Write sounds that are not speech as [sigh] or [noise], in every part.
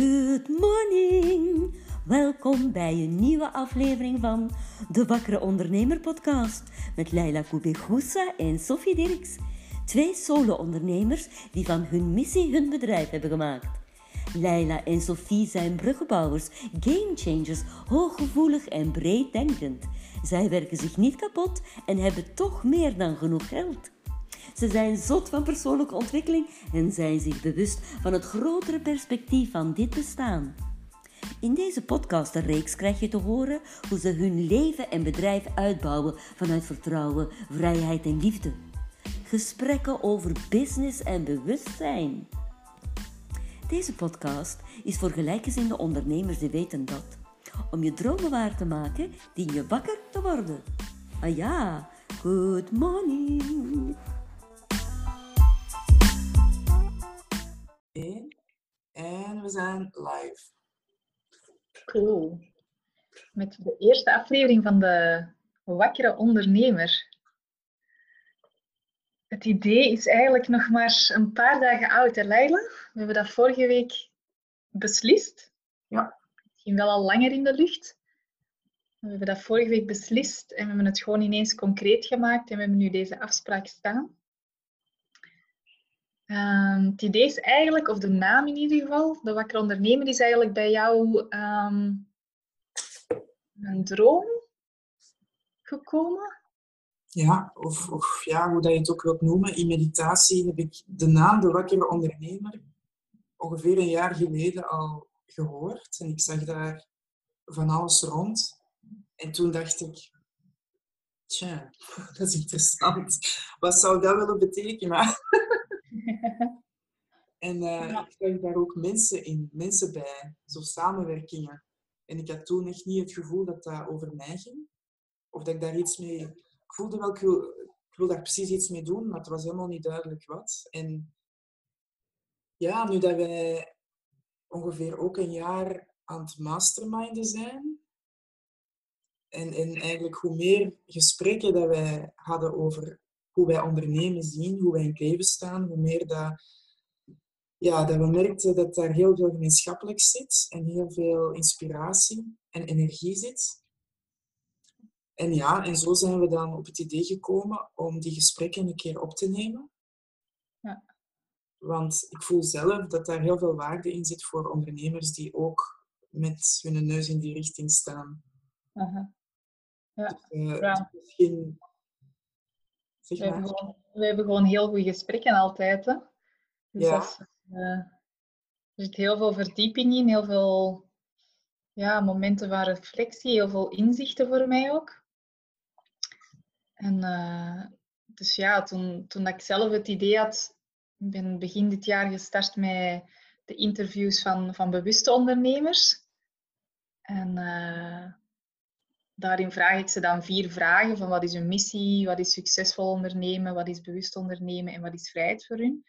Good morning! Welkom bij een nieuwe aflevering van de Wakkere Ondernemer podcast met Leila Koubegoussa en Sophie Dirks. Twee solo-ondernemers die van hun missie hun bedrijf hebben gemaakt. Leila en Sophie zijn bruggenbouwers, gamechangers, hooggevoelig en breed denkend. Zij werken zich niet kapot en hebben toch meer dan genoeg geld. Ze zijn zot van persoonlijke ontwikkeling en zijn zich bewust van het grotere perspectief van dit bestaan. In deze podcastreeks krijg je te horen hoe ze hun leven en bedrijf uitbouwen vanuit vertrouwen, vrijheid en liefde. Gesprekken over business en bewustzijn. Deze podcast is voor gelijkgezinde ondernemers die weten dat. Om je dromen waar te maken, dien je wakker te worden. Ah ja, good morning. Zijn live. Cool. Met de eerste aflevering van de Wakkere Ondernemer. Het idee is eigenlijk nog maar een paar dagen oud, hè Leila? We hebben dat vorige week beslist. Ja. Misschien wel al langer in de lucht. We hebben dat vorige week beslist en we hebben het gewoon ineens concreet gemaakt en we hebben nu deze afspraak staan. Ehm, het idee is eigenlijk, of de naam in ieder geval, de wakker ondernemer, is eigenlijk bij jou ehm, een droom gekomen. Ja, of, of ja, hoe dat je het ook wilt noemen. In meditatie heb ik de naam de wakkere ondernemer ongeveer een jaar geleden al gehoord. En ik zag daar van alles rond. En toen dacht ik, tja, [laughs] dat is interessant. Wat zou dat willen betekenen? En Ja. ik zag daar ook mensen in, mensen bij, zo samenwerkingen. En ik had toen echt niet het gevoel dat dat over mij ging. Of dat ik daar iets mee... Ik voelde wel, ik wil, ik wil daar precies iets mee doen, maar het was helemaal niet duidelijk wat. En ja, nu dat wij ongeveer ook een jaar aan het masterminden zijn, en, en eigenlijk hoe meer gesprekken dat wij hadden over hoe wij ondernemen zien, hoe wij in het leven staan, hoe meer dat, ja, dat we merkten dat daar heel veel gemeenschappelijk zit en heel veel inspiratie en energie zit. En ja, en zo zijn we dan op het idee gekomen om die gesprekken een keer op te nemen. Ja. Want ik voel zelf dat daar heel veel waarde in zit voor ondernemers die ook met hun neus in die richting staan. Dus, eh, Ja. het is misschien... Zeg We hebben, gewoon, we hebben gewoon heel goede gesprekken altijd. Hè? Dus Ja. dat is, eh, er zit heel veel verdieping in, heel veel ja, momenten van reflectie, heel veel inzichten voor mij ook. En eh, dus ja, toen, toen ik zelf het idee had, ik ben begin dit jaar gestart met de interviews van, van bewuste ondernemers. En eh, daarin vraag ik ze dan vier vragen van wat is hun missie, wat is succesvol ondernemen, wat is bewust ondernemen en wat is vrijheid voor hun.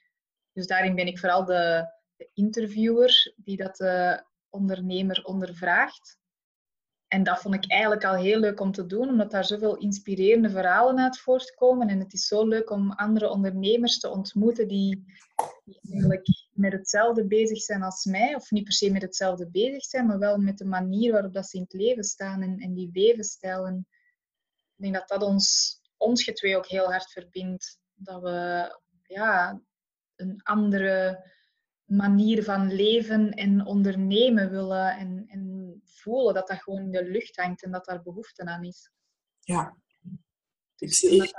Dus daarin ben ik vooral de, interviewer die dat de ondernemer ondervraagt. En dat vond ik eigenlijk al heel leuk om te doen, omdat daar zoveel inspirerende verhalen uit voortkomen. En het is zo leuk om andere ondernemers te ontmoeten die, eigenlijk met hetzelfde bezig zijn als mij. Of niet per se met hetzelfde bezig zijn, maar wel met de manier waarop dat ze in het leven staan en, die levensstijl. En ik denk dat dat ons, ons getwee ook heel hard verbindt. Dat we ja, een andere manier van leven en ondernemen willen en, en voelen dat dat gewoon in de lucht hangt en dat daar behoefte aan is. Ja. Ik Dus zie omdat echt,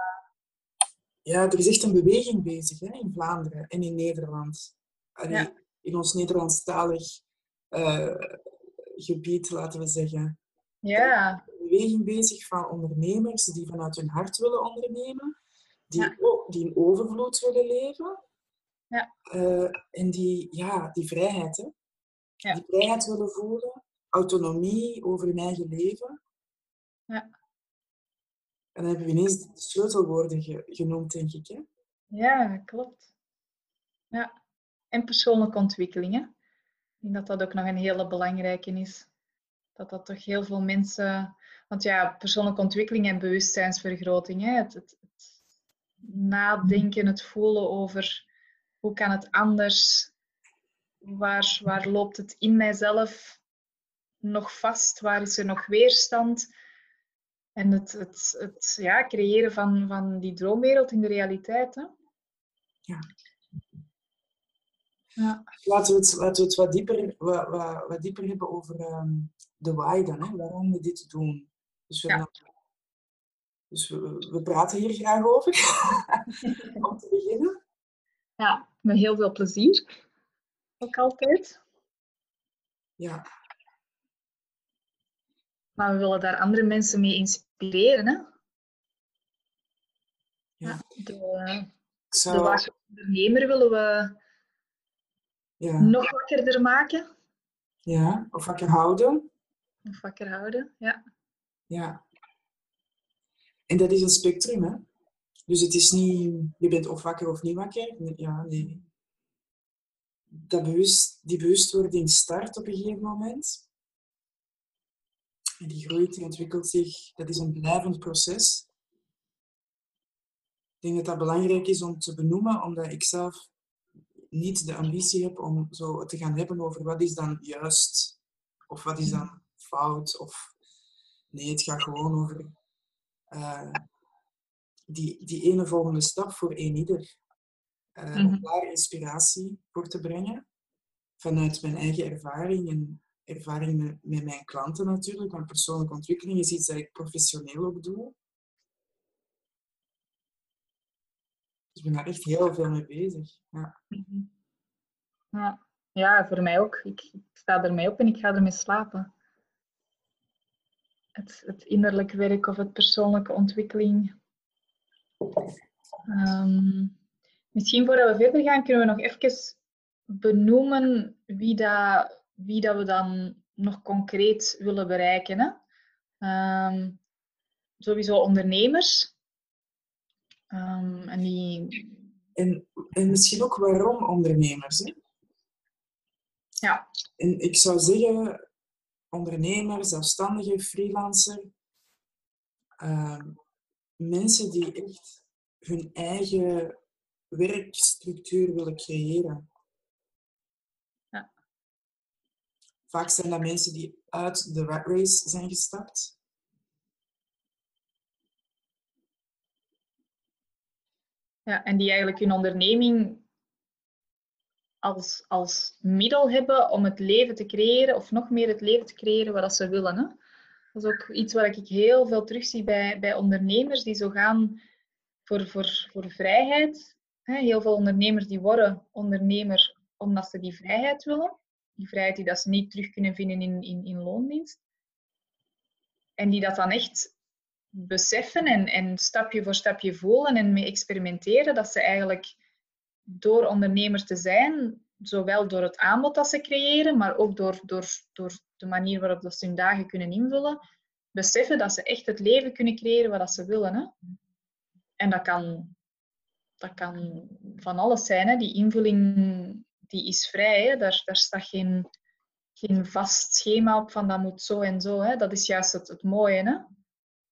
ja, er is echt een beweging bezig hè, in Vlaanderen en in Nederland. Allee, Ja. In ons Nederlandstalig eh, gebied, laten we zeggen. Ja, Een beweging bezig van ondernemers die vanuit hun hart willen ondernemen, die, Ja. die in overvloed willen leven. Ja. Eh, en die, ja, die vrijheid, hè. Ja. Die vrijheid willen voelen, autonomie over hun eigen leven. Ja. En dan hebben we ineens de sleutelwoorden ge- genoemd, denk ik. Hè? ja, klopt. Ja. En persoonlijke ontwikkeling. Hè? Ik denk dat dat ook nog een hele belangrijke is. Dat dat toch heel veel mensen... Want ja, persoonlijke ontwikkeling en bewustzijnsvergroting. Hè? Het, het, het nadenken, het voelen over hoe kan het anders waar, waar loopt het in mijzelf nog vast? Waar is er nog weerstand? En het, het, het ja, creëren van, van die droomwereld in de realiteit. Hè? Ja. Ja. Laten we het, laten we het wat, dieper, wat, wat, wat dieper hebben over ehm, de why dan, hè? waarom we dit doen. Dus we, Ja. dus we, we praten hier graag over. [laughs] Om te beginnen. ja, met heel veel plezier. Ook altijd. Ja, Maar we willen daar andere mensen mee inspireren. Hè? Ja. De, de zou... wakkere ondernemer willen we Ja, nog wakkerder maken. ja, of wakker houden. Nog wakker houden. Ja. Ja. En dat is een spectrum, hè? Dus het is niet, je bent of wakker of niet wakker. Ja, nee. Dat bewust, die bewustwording start op een gegeven moment. En die groeit, die ontwikkelt zich. Dat is een blijvend proces. Ik denk dat dat belangrijk is om te benoemen, omdat ik zelf niet de ambitie heb om zo te gaan hebben over wat is dan juist of wat is dan fout. Of nee, het gaat gewoon over eh, die, die ene volgende stap voor een ieder. Eh, Om Mhm. daar inspiratie voor te brengen. Vanuit mijn eigen ervaring en ervaring met, met mijn klanten natuurlijk. Want persoonlijke ontwikkeling is iets dat ik professioneel ook doe. Dus ik ben daar echt heel veel mee bezig. Ja. Mhm. Ja. ja, voor mij ook. Ik, ik sta ermee op en ik ga ermee slapen. Het, het innerlijke werk of het persoonlijke ontwikkeling. Ehm, misschien voordat we verder gaan, kunnen we nog even benoemen wie, dat, wie dat we dan nog concreet willen bereiken. Hè? Ehm, sowieso ondernemers. Ehm, en die, En, en misschien ook waarom ondernemers. Hè? ja, En ik zou zeggen, ondernemer, zelfstandige, freelancer, mensen die echt hun eigen werkstructuur willen creëren. Ja. Vaak zijn dat mensen die uit de rat race zijn gestapt. Ja, en die eigenlijk hun onderneming als, als middel hebben om het leven te creëren, of nog meer het leven te creëren wat ze willen. Hè? Dat is ook iets wat ik heel veel terugzie bij, bij ondernemers die zo gaan voor, voor, voor vrijheid. Heel veel ondernemers die worden ondernemer omdat ze die vrijheid willen. Die vrijheid die dat ze niet terug kunnen vinden in, in, in loondienst. En die dat dan echt beseffen en, en stapje voor stapje voelen en mee experimenteren, dat ze eigenlijk door ondernemer te zijn, zowel door het aanbod dat ze creëren, maar ook door, door, door de manier waarop dat ze hun dagen kunnen invullen, beseffen dat ze echt het leven kunnen creëren wat dat ze willen. Hè? En dat kan, dat kan van alles zijn. Hè? Die invulling die is vrij. Hè? Daar, daar staat geen, geen vast schema op van dat moet zo en zo. Hè? Dat is juist het, het mooie. Hè?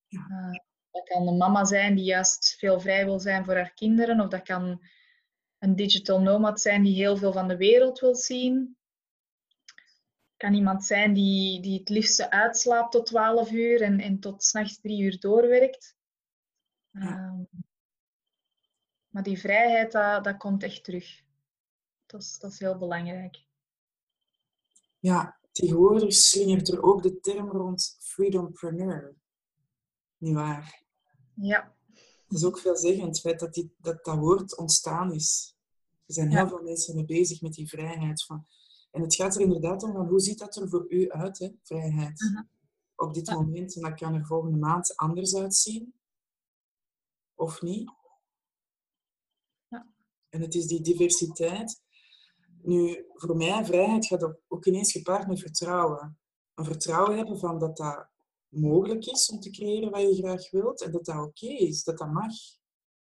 Uh, dat kan een mama zijn die juist veel vrij wil zijn voor haar kinderen, of dat kan een digital nomad zijn die heel veel van de wereld wil zien. kan iemand zijn die, die het liefste uitslaapt tot 12 uur en, en tot s'nachts 3 uur doorwerkt. Ja. Uh, maar die vrijheid, dat, dat komt echt terug. Dat is, dat is heel belangrijk. Ja, tegenwoordig slingert er ook de term rond freedompreneur. Niet waar? Ja. Dat is ook veelzeggend, het feit dat, die, dat dat woord ontstaan is. Er zijn heel Ja. veel mensen mee bezig met die vrijheid. Van, en het gaat er inderdaad om van hoe ziet dat er voor u uit, hè, vrijheid? Mhm. Op dit Ja. moment, en dat kan er volgende maand anders uitzien. Of niet. Ja. En het is die diversiteit. Nu, voor mij, vrijheid gaat ook- ook ineens gepaard met vertrouwen. Een vertrouwen hebben van dat dat mogelijk is om te creëren wat je graag wilt en dat dat oké is, dat dat mag.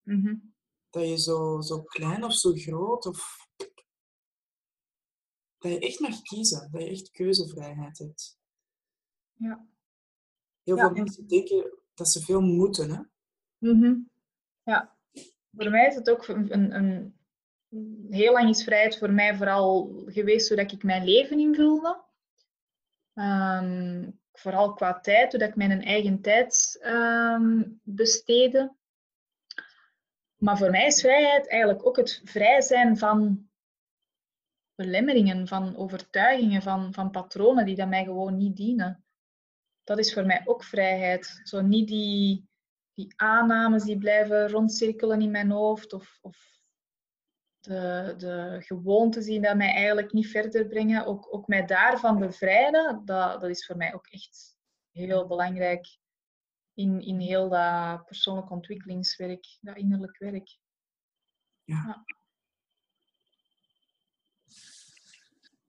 Mhm. Dat je zo, zo klein of zo groot of... Dat je echt mag kiezen, dat je echt keuzevrijheid hebt. Ja. Heel Ja. veel mensen denken dat ze veel moeten, hè? Mhm. Ja, voor mij is het ook een, een, een heel lang is vrijheid voor mij vooral geweest zodat ik mijn leven invulde. Um, vooral qua tijd, zodat ik mijn eigen tijd um, besteedde. Maar voor mij is vrijheid eigenlijk ook het vrij zijn van belemmeringen, van overtuigingen, van, van patronen die dat mij gewoon niet dienen. Dat is voor mij ook vrijheid. Zo niet die, die aannames die blijven rondcirkelen in mijn hoofd of, of de, de gewoontes die dat mij eigenlijk niet verder brengen. Ook, ook mij daarvan bevrijden, dat, dat is voor mij ook echt heel belangrijk in, in heel dat persoonlijk ontwikkelingswerk, dat innerlijk werk. Ja.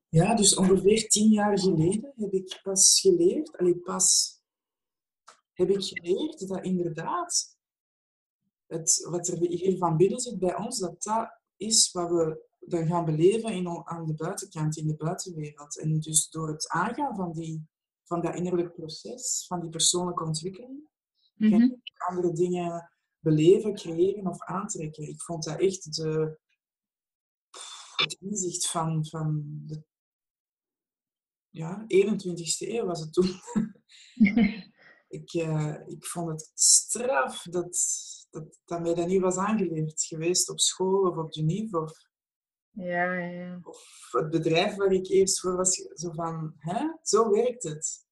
ja. dus ongeveer tien jaar geleden heb ik pas geleerd, alleen pas heb ik geleerd dat inderdaad het, wat er hier van binnen zit bij ons, dat dat is wat we dan gaan beleven in, aan de buitenkant, in de buitenwereld. En dus door het aangaan van, die, van dat innerlijk proces, van die persoonlijke ontwikkeling, mm -hmm. andere dingen beleven, creëren of aantrekken. Ik vond dat echt de, het inzicht van, van de ja, 21ste eeuw was het toen. [laughs] ik, uh, ik vond het straf dat, dat, dat mij dat niet was aangeleerd geweest op school of op de NIV of, ja, ja. of het bedrijf waar ik eerst voor was. Zo van, hè? zo werkt het.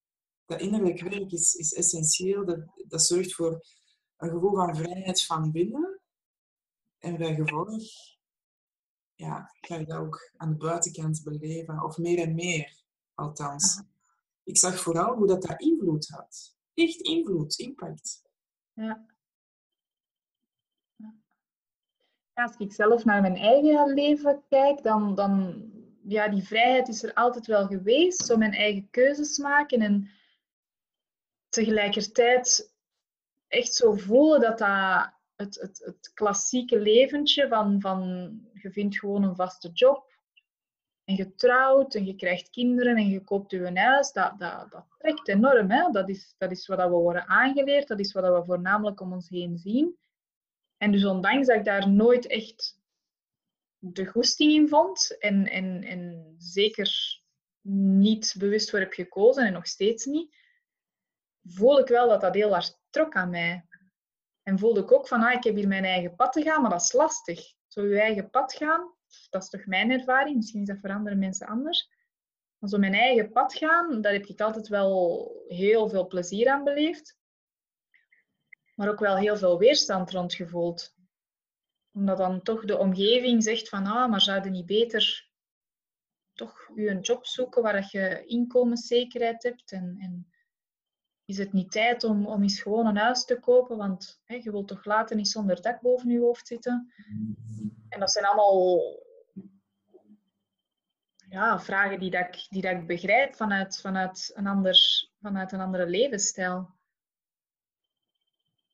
Dat innerlijk werk is, is essentieel. Dat, dat zorgt voor een gevoel van vrijheid van binnen. En bij gevolg ja, ga je dat ook aan de buitenkant beleven. Of meer en meer, althans. Ik zag vooral hoe dat, dat invloed had. Echt invloed, impact. Ja. Als ik zelf naar mijn eigen leven kijk, dan, dan ja, die vrijheid is er altijd wel geweest. Zo mijn eigen keuzes maken en tegelijkertijd echt zo voelen dat dat het, het, het klassieke leventje van, van je vindt gewoon een vaste job en je trouwt en je krijgt kinderen en je koopt je huis, dat, dat, dat trekt enorm. Dat, dat is wat we worden aangeleerd, dat is wat we voornamelijk om ons heen zien. En dus ondanks dat ik daar nooit echt de goesting in vond en, en, en zeker niet bewust voor heb gekozen en nog steeds niet, voel ik wel dat dat heel hard trok aan mij. En voelde ik ook van, ah, ik heb hier mijn eigen pad te gaan, maar dat is lastig. Zo je eigen pad gaan, dat is toch mijn ervaring, misschien is dat voor andere mensen anders. Maar zo mijn eigen pad gaan, daar heb ik altijd wel heel veel plezier aan beleefd maar ook wel heel veel weerstand rond gevoeld. Omdat dan toch de omgeving zegt van, ah, maar zou je niet beter toch je een job zoeken waar je inkomenszekerheid hebt en, en is het niet tijd om, om eens gewoon een huis te kopen, want hè, je wilt toch later niet zonder dak boven je hoofd zitten. En dat zijn allemaal ja, vragen die, dat ik, die dat ik begrijp vanuit, vanuit, een ander, vanuit een andere levensstijl.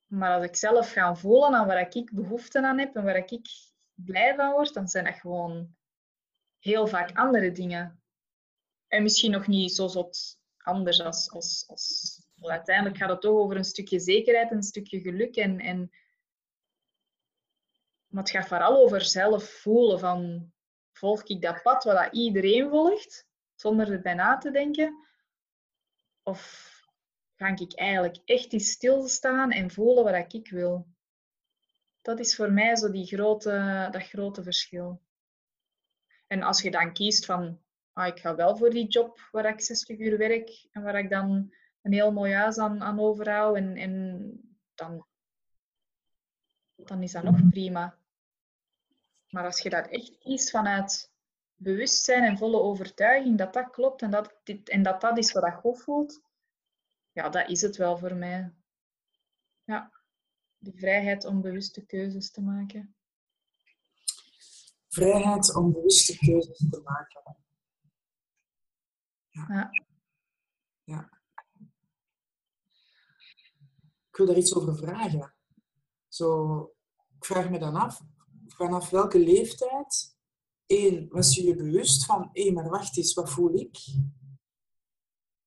Maar als ik zelf ga voelen aan waar ik behoefte aan heb en waar ik blij van word, dan zijn dat gewoon heel vaak andere dingen. En misschien nog niet zo zot anders als, als, als... Uiteindelijk gaat het toch over een stukje zekerheid, een stukje geluk. En, en... Maar het gaat vooral over zelf voelen van... Volg ik dat pad wat iedereen volgt, zonder erbij na te denken? Of ga ik eigenlijk echt eens stilstaan en voelen wat ik wil. Dat is voor mij zo die grote, dat grote verschil. En als je dan kiest van, ah, ik ga wel voor die job waar ik 60 uur werk en waar ik dan een heel mooi huis aan, aan overhoud, en, en dan, dan is dat nog prima. Maar als je dat echt kiest vanuit bewustzijn en volle overtuiging dat dat klopt en dat, dit, en dat, dat is wat je goed voelt, ja, dat is het wel voor mij. Ja, de vrijheid om bewuste keuzes te maken. Vrijheid om bewuste keuzes te maken. Ja. ja. ja. Ik wil daar iets over vragen. Zo, ik vraag me dan af, vanaf welke leeftijd, één, was je je bewust van, hé, maar wacht eens, wat voel ik?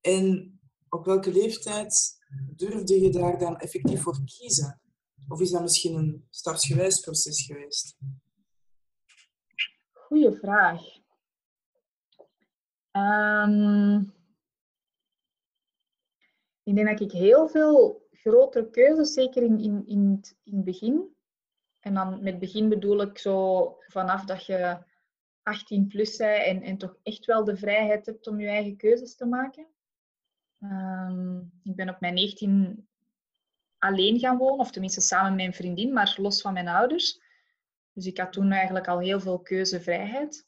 En op welke leeftijd durfde je daar dan effectief voor kiezen? Of is dat misschien een stapsgewijs proces geweest? Goeie vraag. Ehm, ik denk dat ik heel veel grotere keuzes, zeker in, in, in, het, in begin. En dan met begin bedoel ik zo vanaf dat je 18 plus bent en, en toch echt wel de vrijheid hebt om je eigen keuzes te maken. Ehm, ik ben op mijn 19 alleen gaan wonen, of tenminste samen met mijn vriendin, maar los van mijn ouders. Dus ik had toen eigenlijk al heel veel keuzevrijheid.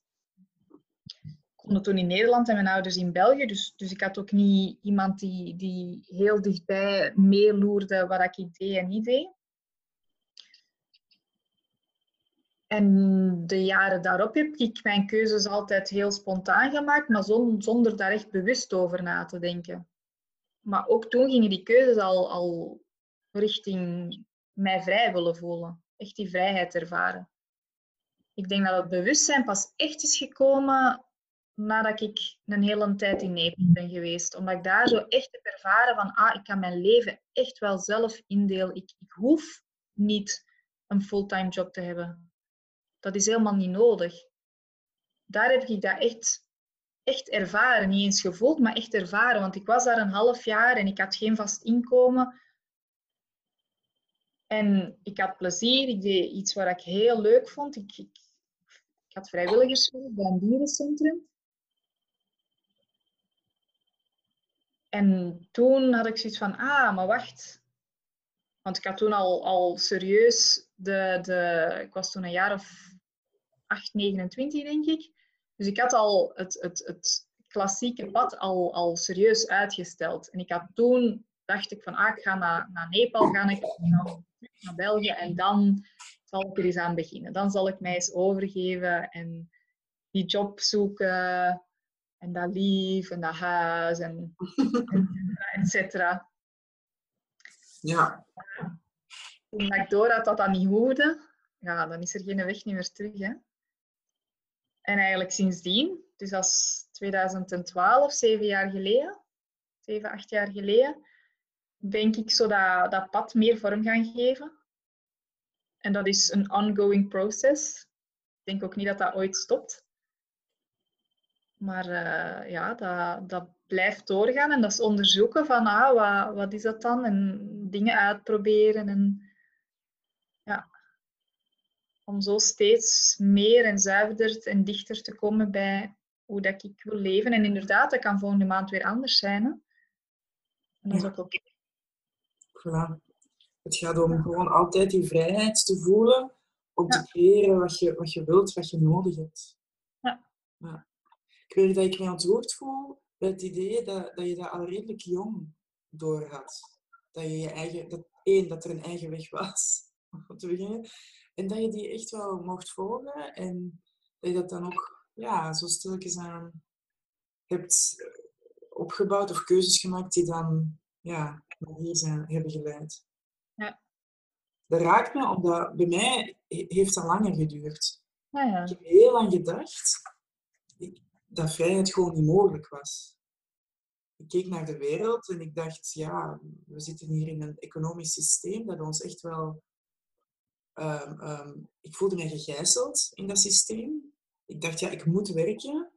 Ik woonde toen in Nederland en mijn ouders in België, dus, dus ik had ook niet iemand die, die heel dichtbij meeloerde wat ik deed en niet deed. En de jaren daarop heb ik mijn keuzes altijd heel spontaan gemaakt, maar zonder daar echt bewust over na te denken. Maar ook toen gingen die keuzes al, al richting mij vrij willen voelen. Echt die vrijheid ervaren. Ik denk dat het bewustzijn pas echt is gekomen nadat ik een hele tijd in Nederland ben geweest. Omdat ik daar zo echt heb ervaren van, ah, ik kan mijn leven echt wel zelf indelen. Ik, ik hoef niet een fulltime job te hebben. Dat is helemaal niet nodig. Daar heb ik dat echt, echt ervaren. Niet eens gevoeld, maar echt ervaren. Want ik was daar een half jaar en ik had geen vast inkomen. En ik had plezier. Ik deed iets wat ik heel leuk vond. Ik, ik, ik had vrijwilligerswerk bij een dierencentrum. En toen had ik zoiets van, ah, maar wacht. Want ik had toen al, al serieus de, de... Ik was toen een jaar of 8, 29, denk ik. Dus ik had al het, het, het klassieke pad al, al serieus uitgesteld. En ik had toen, dacht ik van, ah, ik ga naar, naar Nepal gaan, ik ga naar België en dan zal ik er eens aan beginnen. Dan zal ik mij eens overgeven en die job zoeken en dat lief en dat huis en, [laughs] et cetera. Ja. Toen ik door had dat dat niet hoefde, ja, dan is er geen weg meer terug. Hè? En eigenlijk sindsdien, dus als 2012, zeven jaar geleden, zeven, acht jaar geleden, denk ik zo dat, dat pad meer vorm gaan geven. En dat is een ongoing process. Ik denk ook niet dat dat ooit stopt. Maar uh, ja, dat, dat blijft doorgaan en dat is onderzoeken van ah, wat, wat is dat dan? En dingen uitproberen. En om zo steeds meer en zuiverder en dichter te komen bij hoe dat ik wil leven. En inderdaad, dat kan volgende maand weer anders zijn. Hè? En dat is ook oké. Voilà. Het gaat om gewoon altijd die vrijheid te voelen om te creëren wat je, wat je wilt, wat je nodig hebt. Ja. ja. Ik weet dat ik me ontroerd voel bij het idee dat, dat je dat al redelijk jong door had. Dat je je eigen, dat, één, dat er een eigen weg was, om te beginnen. En dat je die echt wel mocht volgen en dat je dat dan ook ja, zo stilletjes aan hebt opgebouwd of keuzes gemaakt die dan ja, naar hier zijn, hebben geleid. Ja. Dat raakt me, omdat bij mij heeft dat langer geduurd. Ja, ja. Ik heb heel lang gedacht dat vrijheid gewoon niet mogelijk was. Ik keek naar de wereld en ik dacht, ja, we zitten hier in een economisch systeem dat ons echt wel Ehm, ehm, ik voelde mij gegijzeld in dat systeem. Ik dacht, ja, ik moet werken.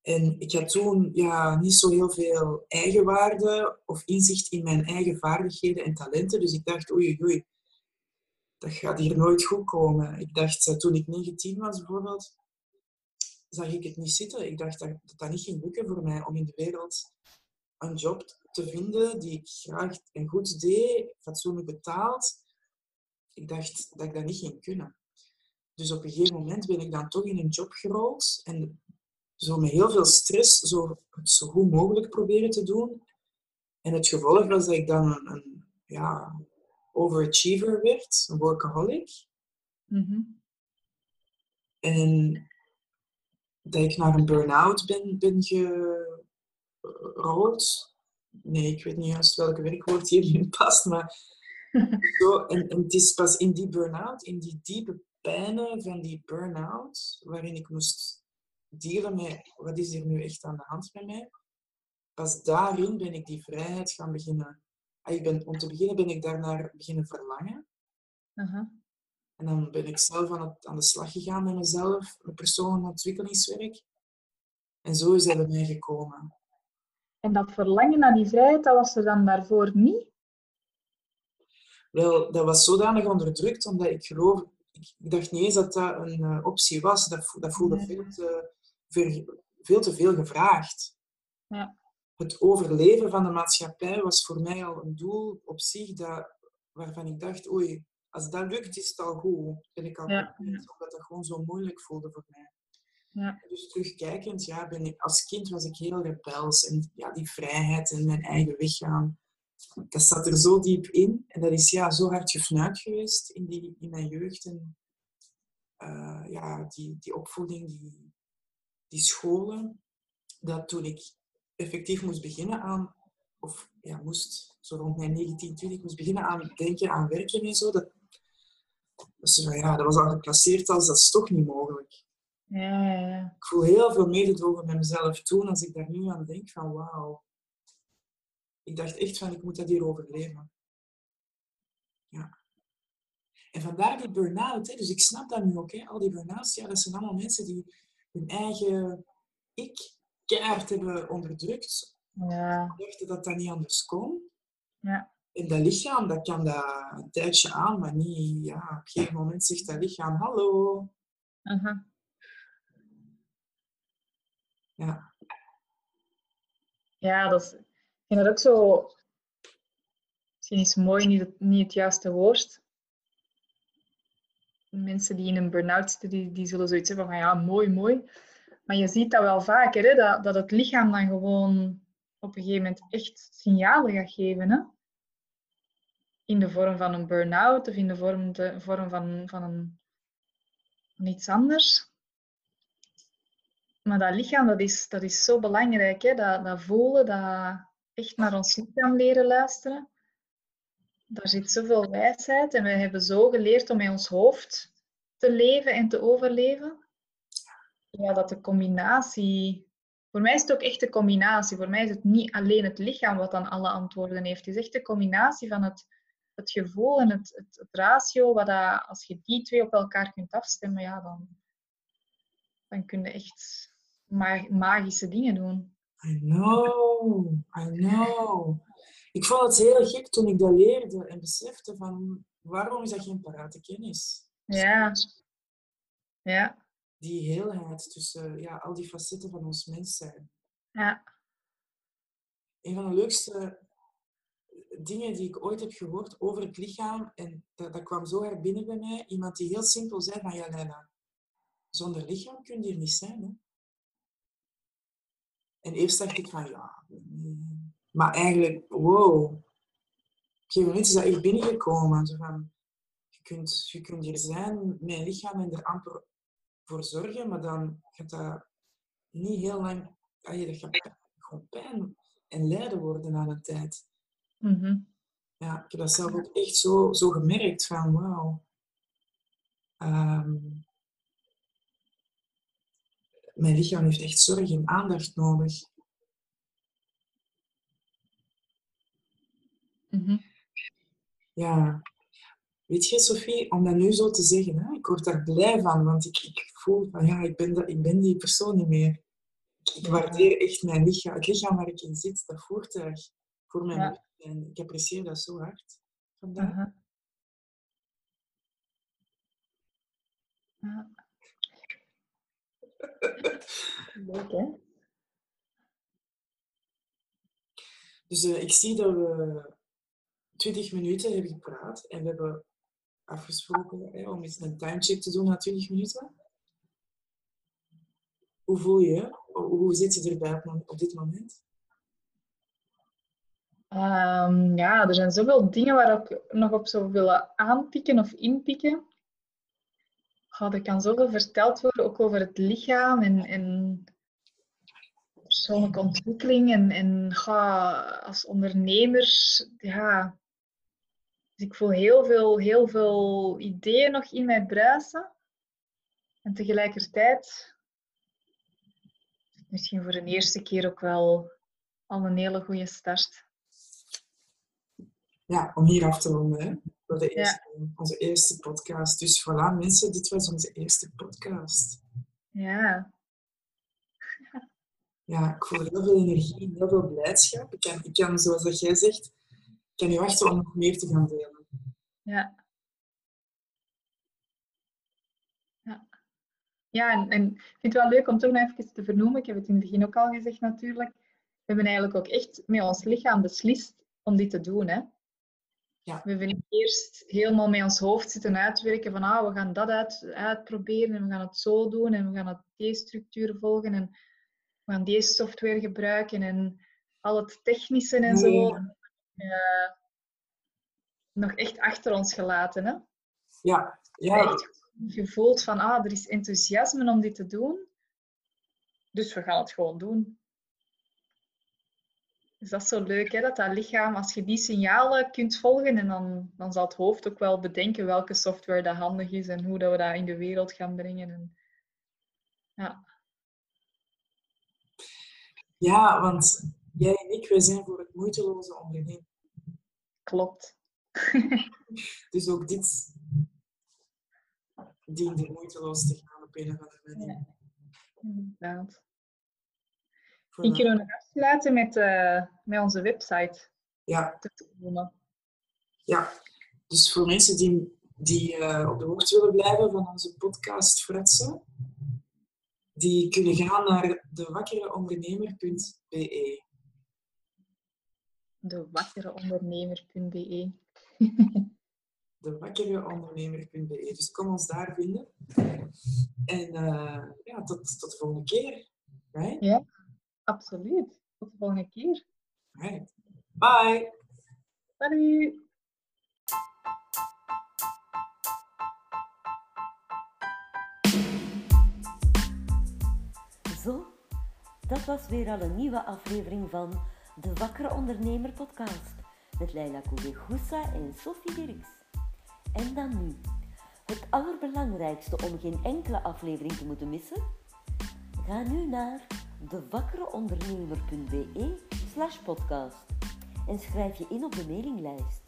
En ik had toen ja, niet zo heel veel eigenwaarde of inzicht in mijn eigen vaardigheden en talenten. Dus ik dacht, oei, oei, dat gaat hier nooit goed komen. Ik dacht, eh, toen ik 19 was bijvoorbeeld, zag ik het niet zitten. Ik dacht dat dat, dat niet ging lukken voor mij om in de wereld een job te vinden die ik graag en goed deed, fatsoenlijk betaald ik dacht dat ik dat niet ging kunnen. Dus op een gegeven moment ben ik dan toch in een job gerold en zo met heel veel stress zo, het zo goed mogelijk proberen te doen. En het gevolg was dat ik dan een, een ja, overachiever werd, een workaholic. Mhm. En dat ik naar een burn-out ben, ben gerold. Nee, ik weet niet juist welke werkwoord hierin past, maar [laughs] Zo, en, en het is pas in die burn-out, in die diepe pijnen van die burn-out, waarin ik moest dealen met wat is er nu echt aan de hand met mij, pas daarin ben ik die vrijheid gaan beginnen. Ah, ik ben, om te beginnen ben ik daarnaar beginnen verlangen. Uh En dan ben ik zelf aan, het, aan de slag gegaan met mezelf, met persoonlijk ontwikkelingswerk. En zo is dat bij mij gekomen. En dat verlangen naar die vrijheid, dat was er dan daarvoor niet? Wel, dat was zodanig onderdrukt, omdat ik geloof... Ik, ik dacht niet eens dat dat een uh, optie was. Dat, dat voelde Nee. veel, te, ver- veel te veel gevraagd. Ja. Het overleven van de maatschappij was voor mij al een doel op zich dat, waarvan ik dacht, oei, als dat lukt, is het al goed. Ben ik al Ja, omdat dat gewoon zo moeilijk voelde voor mij. Ja. Dus terugkijkend, ja, ben ik, als kind was ik heel rebels. En ja, die vrijheid en mijn eigen weg gaan, dat zat er zo diep in. En dat is ja, zo hard gefnuikt geweest in, die, in mijn jeugd. En eh, ja, die, die opvoeding, die, die scholen, dat toen ik effectief moest beginnen aan, of ja, moest, zo rond mijn 19, 20, moest beginnen aan denken aan werken en zo, dat, dus, ja, dat was al gepasseerd als dat is toch niet mogelijk. Ja, ja, ja. Ik voel heel veel mededrogen met mezelf toen, als ik daar nu aan denk, van wauw. Ik dacht echt van, ik moet dat hier overleven. Ja. En vandaar die burn-out. Hè. Dus ik snap dat nu ook. Hè. Al die burn-outs, ja, dat zijn allemaal mensen die hun eigen ik keihard hebben onderdrukt. Ja, Dachten dat dat niet anders kon. ja. En dat lichaam, dat kan dat een tijdje aan, maar niet... Ja, op een gegeven moment zegt dat lichaam, hallo. Ja, Ja, dat is, vind dat ook zo. Misschien is mooi niet het, niet het juiste woord. Mensen die in een burn-out zitten, die, zullen zoiets hebben van ja, mooi, mooi. Maar je ziet dat wel vaker, hè, dat, dat het lichaam dan gewoon op een gegeven moment echt signalen gaat geven. Hè? In de vorm van een burn-out of in de vorm, de, vorm van, van, een, iets anders. Maar dat lichaam, dat is, dat is zo belangrijk. Hè? Dat, dat voelen, dat echt naar ons lichaam leren luisteren. Daar zit zoveel wijsheid. En we hebben zo geleerd om in ons hoofd te leven en te overleven. Ja, dat de combinatie... Voor mij is het ook echt een combinatie. Voor mij is het niet alleen het lichaam wat dan alle antwoorden heeft. Het is echt de combinatie van het, het gevoel en het, het, het ratio. Wat dat, als je die twee op elkaar kunt afstemmen, ja, dan, dan kun je echt ma- magische dingen doen. I know, I know. Ik vond het heel gek toen ik dat leerde en besefte van waarom is dat geen parate kennis? Ja. Ja. Die heelheid tussen ja, al die facetten van ons mens zijn. Ja. Een van de leukste dingen die ik ooit heb gehoord over het lichaam, en dat, dat kwam zo hard binnen bij mij, iemand die heel simpel zei van ja, Leila, zonder lichaam kun je hier niet zijn. Hè? En eerst dacht ik van ja, maar eigenlijk, wow. Op een gegeven moment is dat echt binnengekomen. Zo van, je, kunt, je kunt hier zijn met een lichaam en er amper voor zorgen, maar dan gaat dat niet heel lang, allee, dat gaat gewoon pijn en lijden worden aan een tijd. Mhm. Ja, ik heb dat zelf ook echt zo, zo gemerkt van wauw. Ehm, mijn lichaam heeft echt zorg en aandacht nodig. Mhm. Ja. Weet je, Sophie, om dat nu zo te zeggen, hè, ik word daar blij van, want ik, ik voel van ja, ik ben, dat, ik ben die persoon niet meer. Ik, waardeer echt mijn lichaam, het lichaam waar ik in zit, dat voertuig voor mijn Ja. bewustzijn. Ik apprecieer dat zo hard vandaag. Aha. Ja. Leuk, hè? Dus eh, ik zie dat we 20 minuten hebben gepraat en we hebben afgesproken hè, om eens een timecheck te doen na 20 minuten. Hoe voel je? je? Hoe zit je erbij op, dit moment? Ehm, ja, er zijn zoveel dingen waar ik nog op zou willen aanpikken of inpikken. Goh, er kan zoveel verteld worden, over het lichaam en, en persoonlijke ontwikkeling. En, en als ondernemers, ja. Dus ik voel heel veel, heel veel ideeën nog in mij bruisen. En tegelijkertijd, misschien voor de eerste keer ook wel al een hele goede start. Ja, om hier af te ronden. Hè? voor de eerste, onze eerste podcast. Dus voilà, mensen, dit was onze eerste podcast. Ja. Ja, ik voel heel veel energie, heel veel blijdschap. Ik kan, ik kan zoals dat jij zegt, ik kan niet wachten om nog meer te gaan delen. Ja. Ja. Ja, en, en ik vind het wel leuk om toch nog even te vernoemen. Ik heb het in het begin ook al gezegd natuurlijk. We hebben eigenlijk ook echt met ons lichaam beslist om dit te doen. Hè? Ja. We hebben eerst helemaal met ons hoofd zitten uitwerken van ah, we gaan dat uit, uitproberen en we gaan het zo doen en we gaan het deze structuur volgen en we gaan deze software gebruiken en al het technische en zo. Eh, nog echt achter ons gelaten. Hè? Ja, ja, echt gevoeld van ah, er is enthousiasme om dit te doen. Dus we gaan het gewoon doen. Dus dat is zo leuk, hè? dat dat lichaam, als je die signalen kunt volgen, en dan, dan zal het hoofd ook wel bedenken welke software dat handig is en hoe dat we dat in de wereld gaan brengen. En, ja, ja, want jij en ik, wij zijn voor het moeiteloze ondernemen. klopt. [laughs] Dus ook dit dient moeiteloos te gaan op een of andere manier. Inderdaad. Voilà. Ik kan nog afsluiten met, eh, met onze website Ja, te ja. Dus voor mensen die, die eh, op de hoogte willen blijven van onze podcast Fretsen, die kunnen gaan naar dewakkereondernemer.be. Dewakkereondernemer.be Dewakkereondernemer.be. Dus kom ons daar vinden. En eh, ja, tot, tot de volgende keer. Right? Ja, absoluut. Tot de volgende keer. Right. Bye. Salut! Zo, dat was weer al een nieuwe aflevering van de Wakkere Ondernemer podcast met Leila Koubegoussa en Sophie Dirks. En dan nu, het allerbelangrijkste om geen enkele aflevering te moeten missen? Ga nu naar dewakkereondernemer.be slash podcast en schrijf je in op de mailinglijst.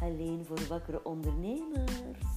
Alleen voor wakkere ondernemers.